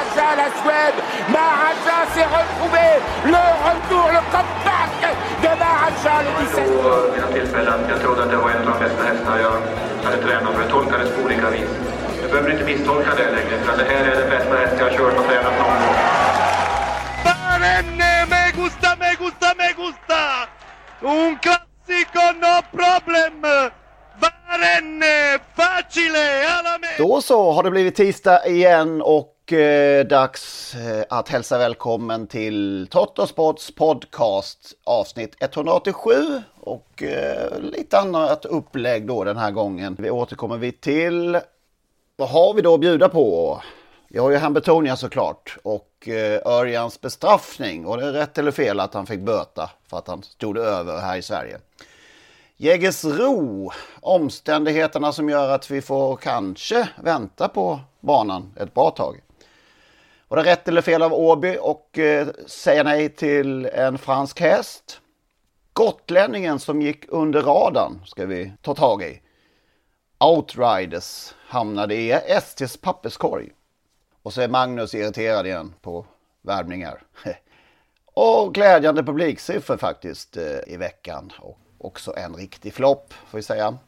Maharaja, la Suède Maharaja s'est retrouvé Le retour, le comeback de Maharaja le 17 vid några tillfällen. Jag trodde att det var en av de bästa hästar jag hade tränat för. Det tolkades på olika vis. Du behöver inte misstolka det längre, för det här är den bästa häst jag har kört och tränat någon gång. Barenne, me gusta, me gusta, me gusta! Un classico, no problem! Barenne, facile, alla me! Då så har det blivit tisdag igen och eh, dags eh, att hälsa välkommen till Trottosports podcast avsnitt 187 och eh, lite annat upplägg då den här gången. Vi återkommer vi till vad har vi då att bjuda på? Vi har ju Hambertonia såklart och eh, Örjans bestraffning och det är rätt eller fel att han fick böta för att han stod över här i Sverige. Jägersro, omständigheterna som gör att vi får kanske vänta på banan ett bra tag. Var det rätt eller fel av Åby och eh, säga nej till en fransk häst? Gotlänningen som gick under radarn ska vi ta tag i. Outriders hamnade i STs papperskorg. Och så är Magnus irriterad igen på värvningar. Och glädjande publiksiffror faktiskt eh, i veckan. Och också en riktig flopp får vi säga.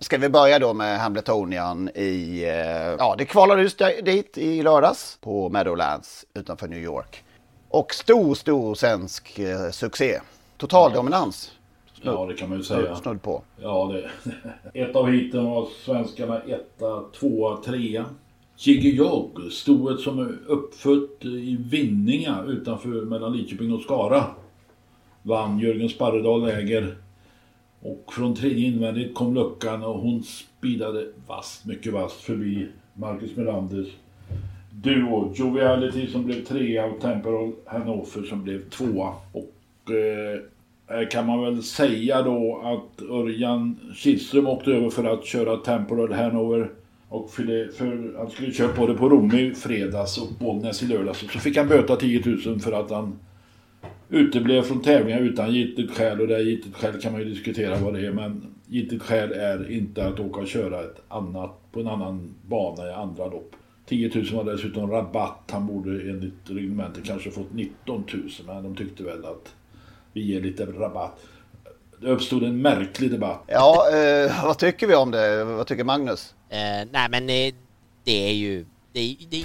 Ska vi börja då med Hambletonian i, eh, ja det kvalade just dit i lördags på Meadowlands utanför New York. Och stor, stor svensk eh, succé. Total dominans. Ja, det kan man ju säga. Snudd på. Ja, det. Ett av hiten var svenskarna etta, tvåa, trea. Jiggy Jogg, stoet som är uppfött i Vinninga utanför mellan Lidköping och Skara. Vann Jörgen Sparredal läger. Och från tredje invändigt kom luckan och hon spidade vasst, mycket vasst förbi Marcus Melanders duo. Joviality som blev trea och Temporal Hannover som blev tvåa. Och eh, här kan man väl säga då att Örjan Kihlström åkte över för att köra Temporal Hanover. Och för, det, för han skulle köra det på Rom i fredags och Bollnäs i lördags. Så fick han böta 10 000 för att han uteblev från tävlingar utan giltigt skäl. Och det giltigt skäl kan man ju diskutera vad det är. Men giltigt skäl är inte att åka och köra ett annat, på en annan bana i andra lopp. 10 000 var dessutom rabatt. Han borde enligt reglementet kanske fått 19 000. Men de tyckte väl att vi ger lite rabatt. Det uppstod en märklig debatt. Ja, eh, vad tycker vi om det? Vad tycker Magnus? Eh, nej men eh, det är ju... Det, det...